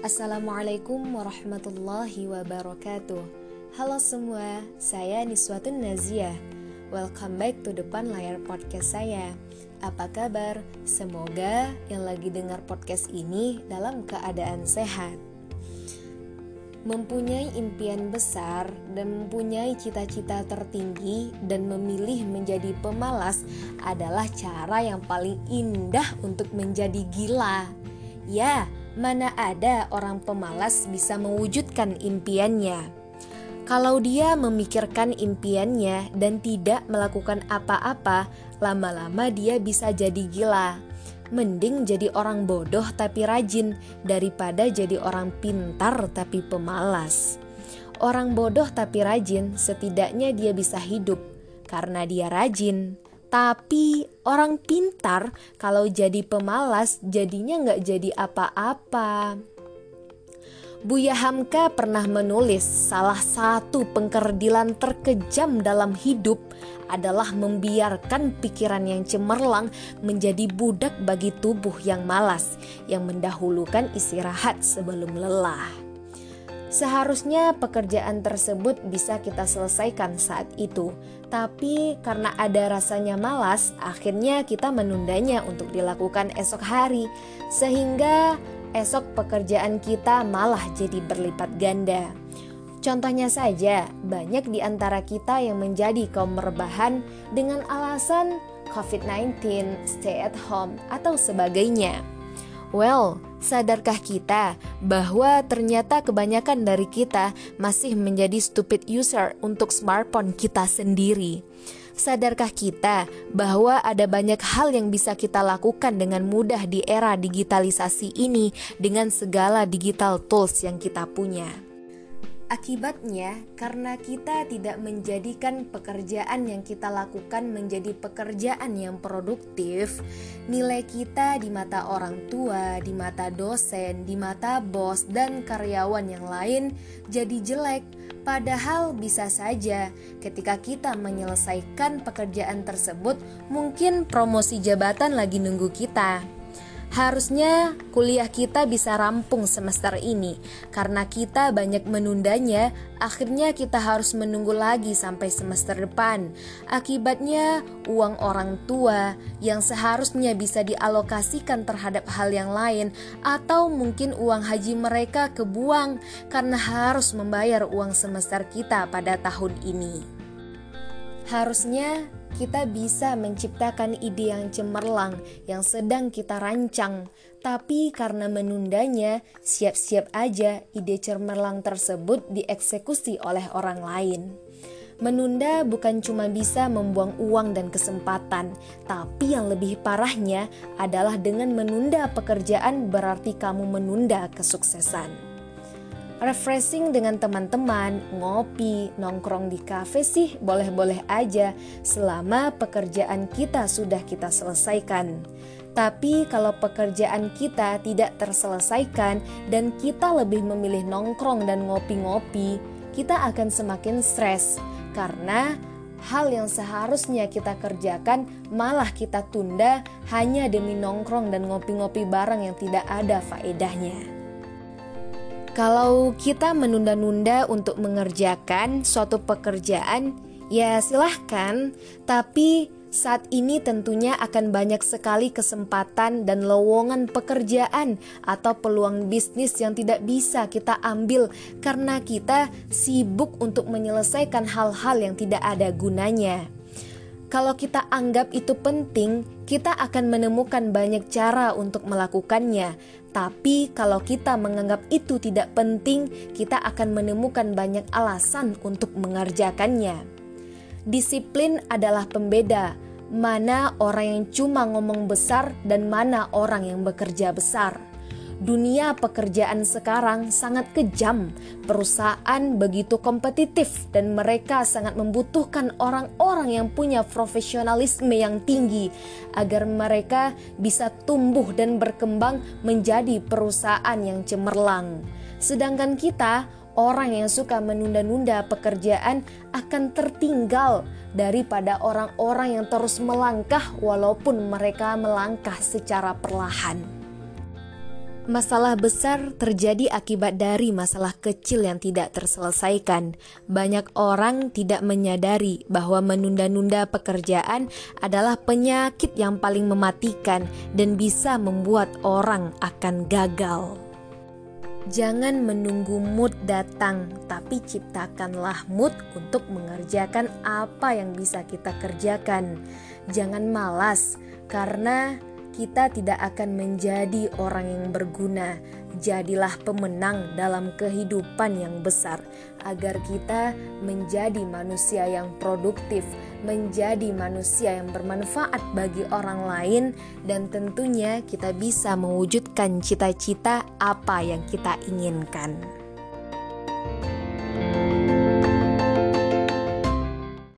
Assalamualaikum warahmatullahi wabarakatuh. Halo semua, saya Niswatun Nazia Welcome back to depan layar podcast saya. Apa kabar? Semoga yang lagi dengar podcast ini dalam keadaan sehat. Mempunyai impian besar dan mempunyai cita-cita tertinggi dan memilih menjadi pemalas adalah cara yang paling indah untuk menjadi gila. Ya, mana ada orang pemalas bisa mewujudkan impiannya. Kalau dia memikirkan impiannya dan tidak melakukan apa-apa, lama-lama dia bisa jadi gila. Mending jadi orang bodoh tapi rajin daripada jadi orang pintar tapi pemalas. Orang bodoh tapi rajin, setidaknya dia bisa hidup karena dia rajin. Tapi orang pintar kalau jadi pemalas jadinya nggak jadi apa-apa. Buya Hamka pernah menulis salah satu pengkerdilan terkejam dalam hidup adalah membiarkan pikiran yang cemerlang menjadi budak bagi tubuh yang malas yang mendahulukan istirahat sebelum lelah. Seharusnya pekerjaan tersebut bisa kita selesaikan saat itu, tapi karena ada rasanya malas, akhirnya kita menundanya untuk dilakukan esok hari, sehingga esok pekerjaan kita malah jadi berlipat ganda. Contohnya saja, banyak di antara kita yang menjadi kaum rebahan dengan alasan COVID-19, stay at home, atau sebagainya. Well, sadarkah kita bahwa ternyata kebanyakan dari kita masih menjadi stupid user untuk smartphone kita sendiri? Sadarkah kita bahwa ada banyak hal yang bisa kita lakukan dengan mudah di era digitalisasi ini dengan segala digital tools yang kita punya? Akibatnya, karena kita tidak menjadikan pekerjaan yang kita lakukan menjadi pekerjaan yang produktif, nilai kita di mata orang tua, di mata dosen, di mata bos, dan karyawan yang lain jadi jelek. Padahal bisa saja ketika kita menyelesaikan pekerjaan tersebut, mungkin promosi jabatan lagi nunggu kita. Harusnya kuliah kita bisa rampung semester ini karena kita banyak menundanya, akhirnya kita harus menunggu lagi sampai semester depan. Akibatnya, uang orang tua yang seharusnya bisa dialokasikan terhadap hal yang lain atau mungkin uang haji mereka kebuang karena harus membayar uang semester kita pada tahun ini. Harusnya kita bisa menciptakan ide yang cemerlang yang sedang kita rancang, tapi karena menundanya, siap-siap aja ide cemerlang tersebut dieksekusi oleh orang lain. Menunda bukan cuma bisa membuang uang dan kesempatan, tapi yang lebih parahnya adalah dengan menunda pekerjaan berarti kamu menunda kesuksesan refreshing dengan teman-teman, ngopi, nongkrong di kafe sih boleh-boleh aja selama pekerjaan kita sudah kita selesaikan. Tapi kalau pekerjaan kita tidak terselesaikan dan kita lebih memilih nongkrong dan ngopi-ngopi, kita akan semakin stres karena hal yang seharusnya kita kerjakan malah kita tunda hanya demi nongkrong dan ngopi-ngopi bareng yang tidak ada faedahnya. Kalau kita menunda-nunda untuk mengerjakan suatu pekerjaan, ya silahkan, tapi saat ini tentunya akan banyak sekali kesempatan dan lowongan pekerjaan atau peluang bisnis yang tidak bisa kita ambil karena kita sibuk untuk menyelesaikan hal-hal yang tidak ada gunanya. Kalau kita anggap itu penting, kita akan menemukan banyak cara untuk melakukannya. Tapi, kalau kita menganggap itu tidak penting, kita akan menemukan banyak alasan untuk mengerjakannya. Disiplin adalah pembeda, mana orang yang cuma ngomong besar dan mana orang yang bekerja besar dunia pekerjaan sekarang sangat kejam. Perusahaan begitu kompetitif dan mereka sangat membutuhkan orang-orang yang punya profesionalisme yang tinggi agar mereka bisa tumbuh dan berkembang menjadi perusahaan yang cemerlang. Sedangkan kita, orang yang suka menunda-nunda pekerjaan akan tertinggal daripada orang-orang yang terus melangkah walaupun mereka melangkah secara perlahan. Masalah besar terjadi akibat dari masalah kecil yang tidak terselesaikan. Banyak orang tidak menyadari bahwa menunda-nunda pekerjaan adalah penyakit yang paling mematikan dan bisa membuat orang akan gagal. Jangan menunggu mood datang, tapi ciptakanlah mood untuk mengerjakan apa yang bisa kita kerjakan. Jangan malas, karena kita tidak akan menjadi orang yang berguna. Jadilah pemenang dalam kehidupan yang besar, agar kita menjadi manusia yang produktif, menjadi manusia yang bermanfaat bagi orang lain, dan tentunya kita bisa mewujudkan cita-cita apa yang kita inginkan.